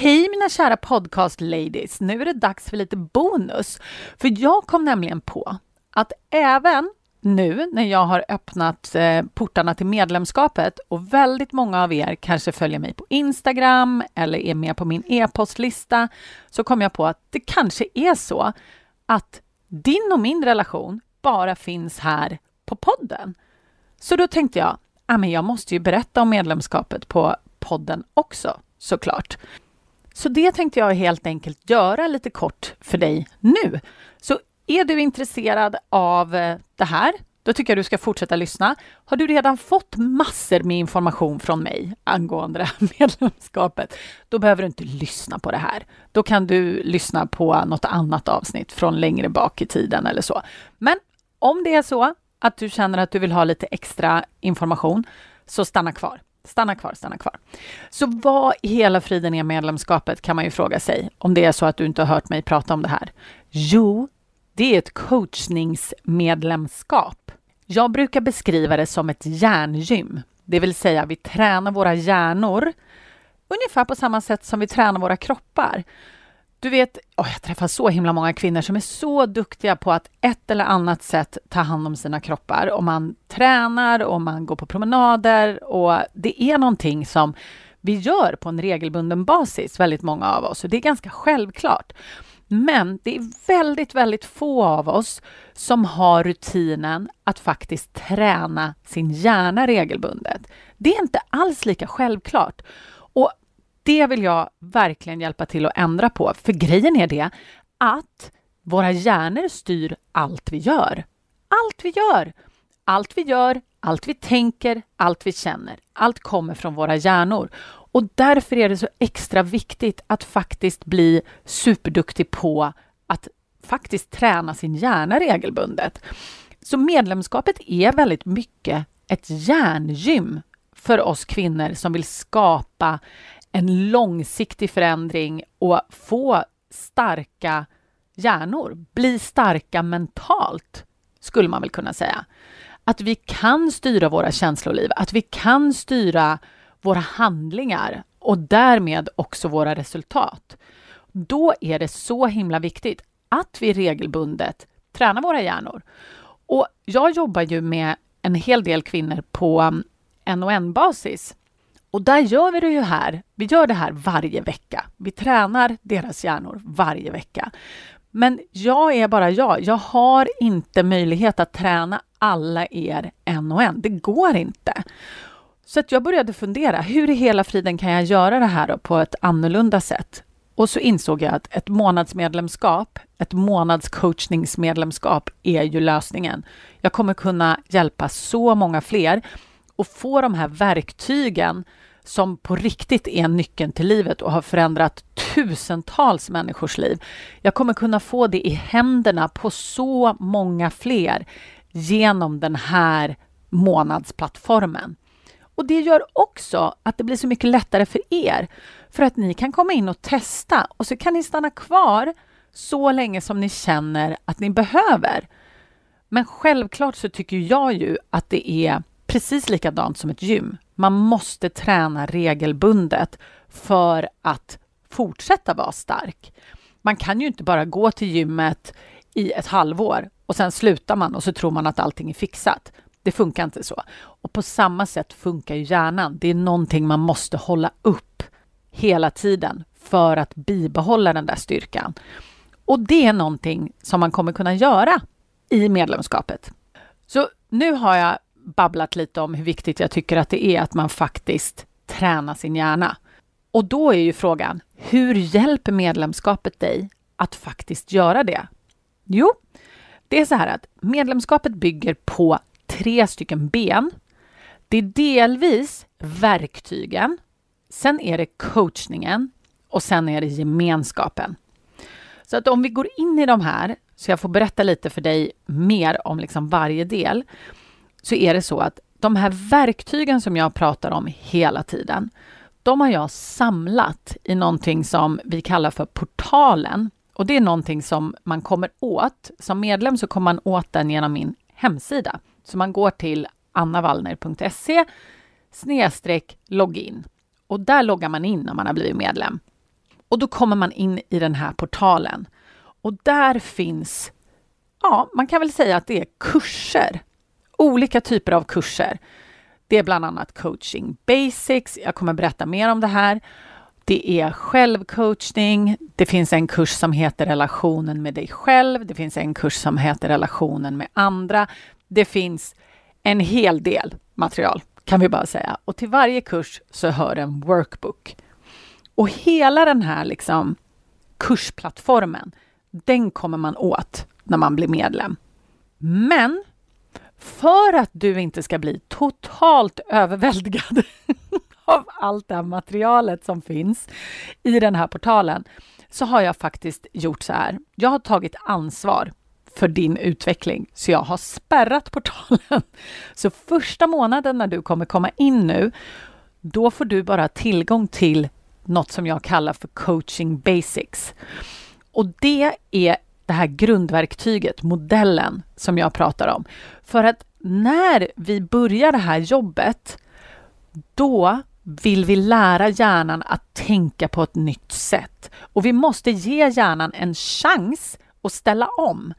Hej mina kära podcast ladies! Nu är det dags för lite bonus. För jag kom nämligen på att även nu när jag har öppnat eh, portarna till medlemskapet och väldigt många av er kanske följer mig på Instagram eller är med på min e-postlista så kom jag på att det kanske är så att din och min relation bara finns här på podden. Så då tänkte jag, ah, men jag måste ju berätta om medlemskapet på podden också såklart. Så det tänkte jag helt enkelt göra lite kort för dig nu. Så är du intresserad av eh, det här, då tycker jag du ska fortsätta lyssna. Har du redan fått massor med information från mig angående det här medlemskapet, då behöver du inte lyssna på det här. Då kan du lyssna på något annat avsnitt från längre bak i tiden eller så. Men om det är så att du känner att du vill ha lite extra information, så stanna kvar. Stanna kvar, stanna kvar. Så vad i hela friden är medlemskapet kan man ju fråga sig om det är så att du inte har hört mig prata om det här. Jo, det är ett coachningsmedlemskap. Jag brukar beskriva det som ett hjärngym, det vill säga vi tränar våra hjärnor ungefär på samma sätt som vi tränar våra kroppar. Du vet, oh, jag träffar så himla många kvinnor som är så duktiga på att ett eller annat sätt ta hand om sina kroppar. Om man tränar om man går på promenader och det är någonting som vi gör på en regelbunden basis, väldigt många av oss. Och det är ganska självklart. Men det är väldigt, väldigt få av oss som har rutinen att faktiskt träna sin hjärna regelbundet. Det är inte alls lika självklart. Det vill jag verkligen hjälpa till att ändra på. För grejen är det att våra hjärnor styr allt vi gör. Allt vi gör! Allt vi gör, allt vi tänker, allt vi känner. Allt kommer från våra hjärnor. Och därför är det så extra viktigt att faktiskt bli superduktig på att faktiskt träna sin hjärna regelbundet. Så medlemskapet är väldigt mycket ett hjärngym för oss kvinnor som vill skapa en långsiktig förändring och få starka hjärnor, bli starka mentalt, skulle man väl kunna säga. Att vi kan styra våra känsloliv, att vi kan styra våra handlingar och därmed också våra resultat. Då är det så himla viktigt att vi regelbundet tränar våra hjärnor. Och jag jobbar ju med en hel del kvinnor på en och en basis och där gör vi det ju här. Vi gör det här varje vecka. Vi tränar deras hjärnor varje vecka. Men jag är bara jag. Jag har inte möjlighet att träna alla er en och en. Det går inte. Så att jag började fundera, hur i hela friden kan jag göra det här på ett annorlunda sätt? Och så insåg jag att ett månadsmedlemskap, ett månadscoachningsmedlemskap är ju lösningen. Jag kommer kunna hjälpa så många fler och få de här verktygen som på riktigt är nyckeln till livet och har förändrat tusentals människors liv. Jag kommer kunna få det i händerna på så många fler genom den här månadsplattformen. Och det gör också att det blir så mycket lättare för er för att ni kan komma in och testa och så kan ni stanna kvar så länge som ni känner att ni behöver. Men självklart så tycker jag ju att det är precis likadant som ett gym. Man måste träna regelbundet för att fortsätta vara stark. Man kan ju inte bara gå till gymmet i ett halvår och sen slutar man och så tror man att allting är fixat. Det funkar inte så. Och på samma sätt funkar ju hjärnan. Det är någonting man måste hålla upp hela tiden för att bibehålla den där styrkan. Och det är någonting som man kommer kunna göra i medlemskapet. Så nu har jag babblat lite om hur viktigt jag tycker att det är att man faktiskt tränar sin hjärna. Och då är ju frågan, hur hjälper medlemskapet dig att faktiskt göra det? Jo, det är så här att medlemskapet bygger på tre stycken ben. Det är delvis verktygen, sen är det coachningen och sen är det gemenskapen. Så att om vi går in i de här, så jag får berätta lite för dig mer om liksom varje del, så är det så att de här verktygen som jag pratar om hela tiden, de har jag samlat i någonting som vi kallar för portalen. Och det är någonting som man kommer åt. Som medlem så kommer man åt den genom min hemsida. Så man går till annavallner.se snedstreck login och där loggar man in när man har blivit medlem. Och då kommer man in i den här portalen. Och där finns, ja, man kan väl säga att det är kurser. Olika typer av kurser. Det är bland annat coaching basics. Jag kommer berätta mer om det här. Det är självcoachning. Det finns en kurs som heter relationen med dig själv. Det finns en kurs som heter relationen med andra. Det finns en hel del material kan vi bara säga. Och till varje kurs så hör en workbook. Och hela den här liksom kursplattformen, den kommer man åt när man blir medlem. Men för att du inte ska bli totalt överväldigad av allt det här materialet som finns i den här portalen så har jag faktiskt gjort så här. Jag har tagit ansvar för din utveckling, så jag har spärrat portalen. Så första månaden när du kommer komma in nu, då får du bara tillgång till något som jag kallar för coaching basics. Och det är det här grundverktyget, modellen som jag pratar om. För att när vi börjar det här jobbet, då vill vi lära hjärnan att tänka på ett nytt sätt. Och vi måste ge hjärnan en chans att ställa om.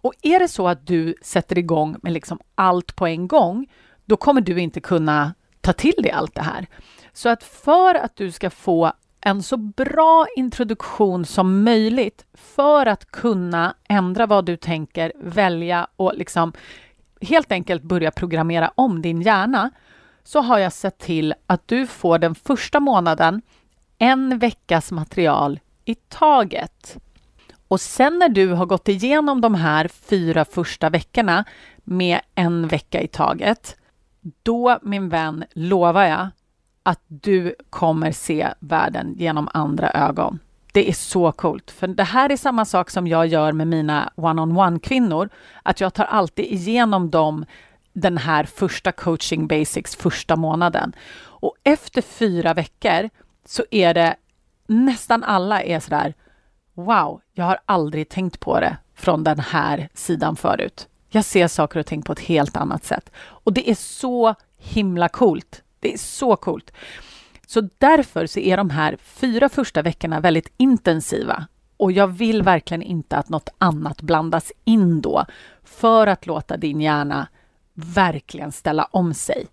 Och är det så att du sätter igång med liksom allt på en gång, då kommer du inte kunna ta till dig allt det här. Så att för att du ska få en så bra introduktion som möjligt för att kunna ändra vad du tänker, välja och liksom helt enkelt börja programmera om din hjärna, så har jag sett till att du får den första månaden en veckas material i taget. Och sen när du har gått igenom de här fyra första veckorna med en vecka i taget, då min vän lovar jag att du kommer se världen genom andra ögon. Det är så coolt, för det här är samma sak som jag gör med mina one-on-one-kvinnor, att jag tar alltid igenom dem den här första coaching basics första månaden. Och efter fyra veckor så är det nästan alla är sådär Wow, jag har aldrig tänkt på det från den här sidan förut. Jag ser saker och ting på ett helt annat sätt. Och det är så himla coolt. Det är så coolt. Så därför så är de här fyra första veckorna väldigt intensiva. Och jag vill verkligen inte att något annat blandas in då för att låta din hjärna verkligen ställa om sig.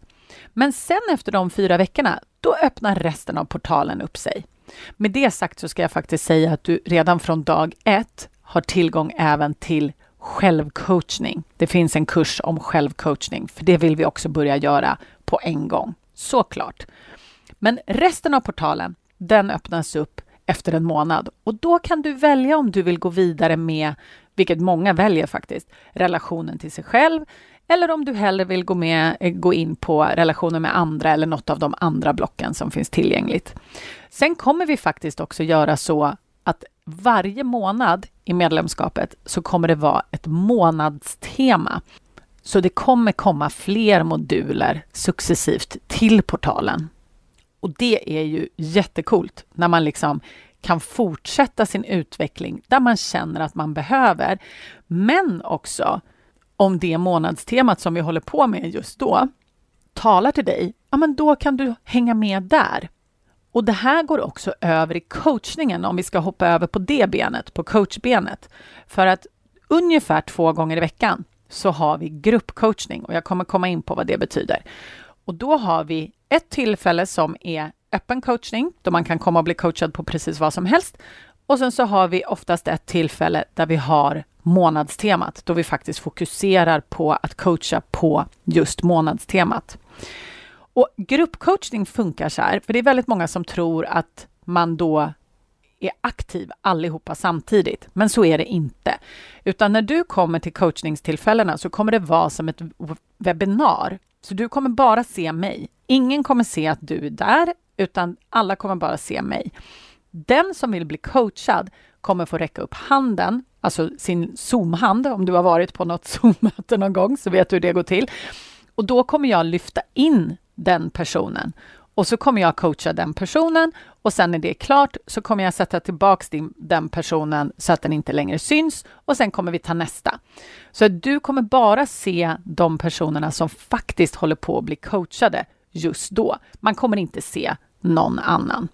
Men sen efter de fyra veckorna, då öppnar resten av portalen upp sig. Med det sagt så ska jag faktiskt säga att du redan från dag ett har tillgång även till självcoachning. Det finns en kurs om självcoachning, för det vill vi också börja göra på en gång. Såklart. Men resten av portalen, den öppnas upp efter en månad och då kan du välja om du vill gå vidare med, vilket många väljer faktiskt, relationen till sig själv eller om du hellre vill gå, med, eh, gå in på relationer med andra eller något av de andra blocken som finns tillgängligt. Sen kommer vi faktiskt också göra så att varje månad i medlemskapet så kommer det vara ett månadstema. Så det kommer komma fler moduler successivt till portalen. Och det är ju jättekult när man liksom kan fortsätta sin utveckling där man känner att man behöver, men också om det månadstemat som vi håller på med just då talar till dig, ja men då kan du hänga med där. Och det här går också över i coachningen om vi ska hoppa över på det benet, på coachbenet. För att ungefär två gånger i veckan så har vi gruppcoachning och jag kommer komma in på vad det betyder. Och då har vi ett tillfälle som är öppen coachning, då man kan komma och bli coachad på precis vad som helst. Och sen så har vi oftast ett tillfälle där vi har månadstemat, då vi faktiskt fokuserar på att coacha på just månadstemat. Och gruppcoachning funkar så här, för det är väldigt många som tror att man då är aktiv allihopa samtidigt, men så är det inte. Utan när du kommer till coachningstillfällena så kommer det vara som ett webbinar. Så du kommer bara se mig. Ingen kommer se att du är där, utan alla kommer bara se mig. Den som vill bli coachad kommer få räcka upp handen, alltså sin Zoom-hand. Om du har varit på något Zoom-möte någon gång så vet du hur det går till. Och då kommer jag lyfta in den personen och så kommer jag coacha den personen och sen när det är klart så kommer jag sätta tillbaks din, den personen så att den inte längre syns och sen kommer vi ta nästa. Så du kommer bara se de personerna som faktiskt håller på att bli coachade just då. Man kommer inte se någon annan.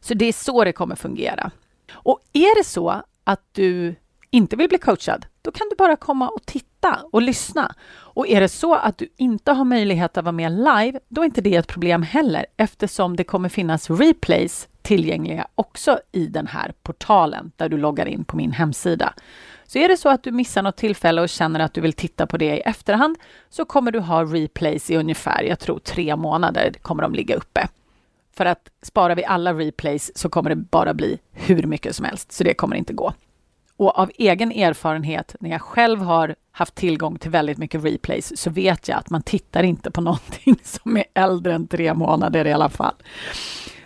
Så det är så det kommer fungera. Och är det så att du inte vill bli coachad, då kan du bara komma och titta och lyssna. Och är det så att du inte har möjlighet att vara med live, då är inte det ett problem heller eftersom det kommer finnas replays tillgängliga också i den här portalen där du loggar in på min hemsida. Så är det så att du missar något tillfälle och känner att du vill titta på det i efterhand så kommer du ha replays i ungefär, jag tror tre månader kommer de ligga uppe. För att sparar vi alla replays så kommer det bara bli hur mycket som helst, så det kommer inte gå. Och av egen erfarenhet, när jag själv har haft tillgång till väldigt mycket replays, så vet jag att man tittar inte på någonting som är äldre än tre månader i alla fall.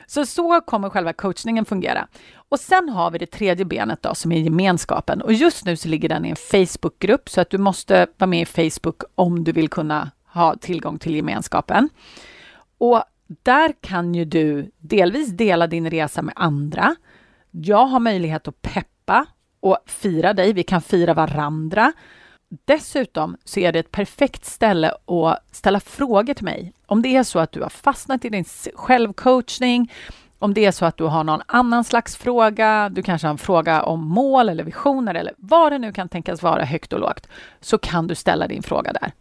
Så så kommer själva coachningen fungera. Och sen har vi det tredje benet då, som är gemenskapen. Och just nu så ligger den i en Facebookgrupp, så att du måste vara med i Facebook om du vill kunna ha tillgång till gemenskapen. Och där kan ju du delvis dela din resa med andra. Jag har möjlighet att peppa och fira dig. Vi kan fira varandra. Dessutom så är det ett perfekt ställe att ställa frågor till mig. Om det är så att du har fastnat i din självcoachning, om det är så att du har någon annan slags fråga, du kanske har en fråga om mål eller visioner eller vad det nu kan tänkas vara högt och lågt, så kan du ställa din fråga där.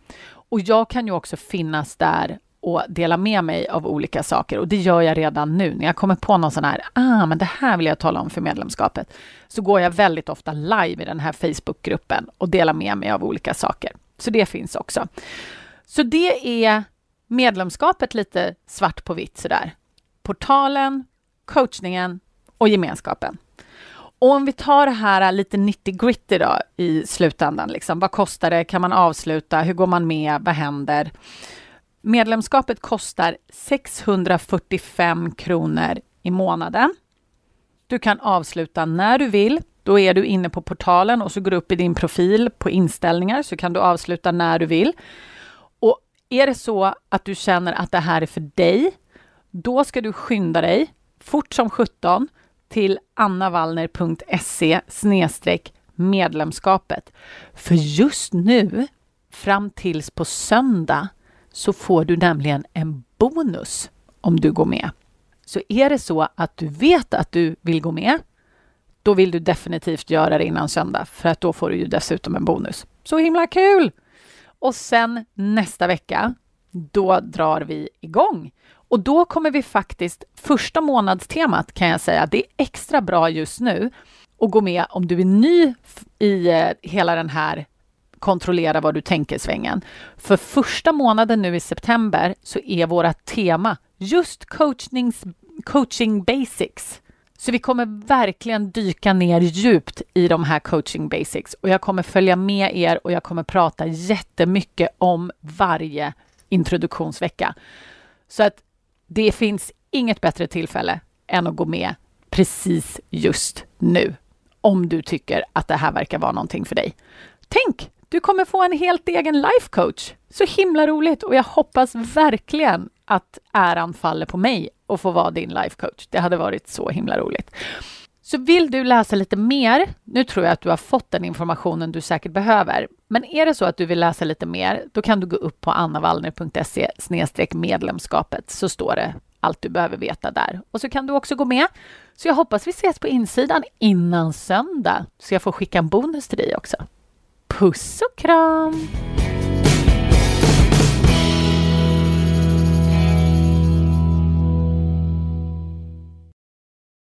Och jag kan ju också finnas där och dela med mig av olika saker. Och det gör jag redan nu. När jag kommer på någon sån här, ah, men det här vill jag tala om för medlemskapet, så går jag väldigt ofta live i den här Facebookgruppen och delar med mig av olika saker. Så det finns också. Så det är medlemskapet lite svart på vitt sådär. Portalen, coachningen och gemenskapen. Och om vi tar det här lite 90 gritty då i slutändan, liksom, vad kostar det? Kan man avsluta? Hur går man med? Vad händer? Medlemskapet kostar 645 kronor i månaden. Du kan avsluta när du vill. Då är du inne på portalen och så går du upp i din profil på inställningar så kan du avsluta när du vill. Och är det så att du känner att det här är för dig, då ska du skynda dig fort som 17 till annavallner.se medlemskapet. För just nu, fram tills på söndag, så får du nämligen en bonus om du går med. Så är det så att du vet att du vill gå med, då vill du definitivt göra det innan söndag, för att då får du ju dessutom en bonus. Så himla kul! Och sen nästa vecka, då drar vi igång. Och då kommer vi faktiskt, första månadstemat kan jag säga, det är extra bra just nu att gå med om du är ny i eh, hela den här kontrollera vad du tänker-svängen. För första månaden nu i september så är våra tema just coaching basics. Så vi kommer verkligen dyka ner djupt i de här coaching basics och jag kommer följa med er och jag kommer prata jättemycket om varje introduktionsvecka. Så att det finns inget bättre tillfälle än att gå med precis just nu om du tycker att det här verkar vara någonting för dig. Tänk du kommer få en helt egen life coach. Så himla roligt och jag hoppas verkligen att äran faller på mig och få vara din life coach. Det hade varit så himla roligt. Så vill du läsa lite mer, nu tror jag att du har fått den informationen du säkert behöver, men är det så att du vill läsa lite mer, då kan du gå upp på annavallner.se medlemskapet så står det allt du behöver veta där. Och så kan du också gå med. Så jag hoppas vi ses på insidan innan söndag, så jag får skicka en bonus till dig också. Puss och kram!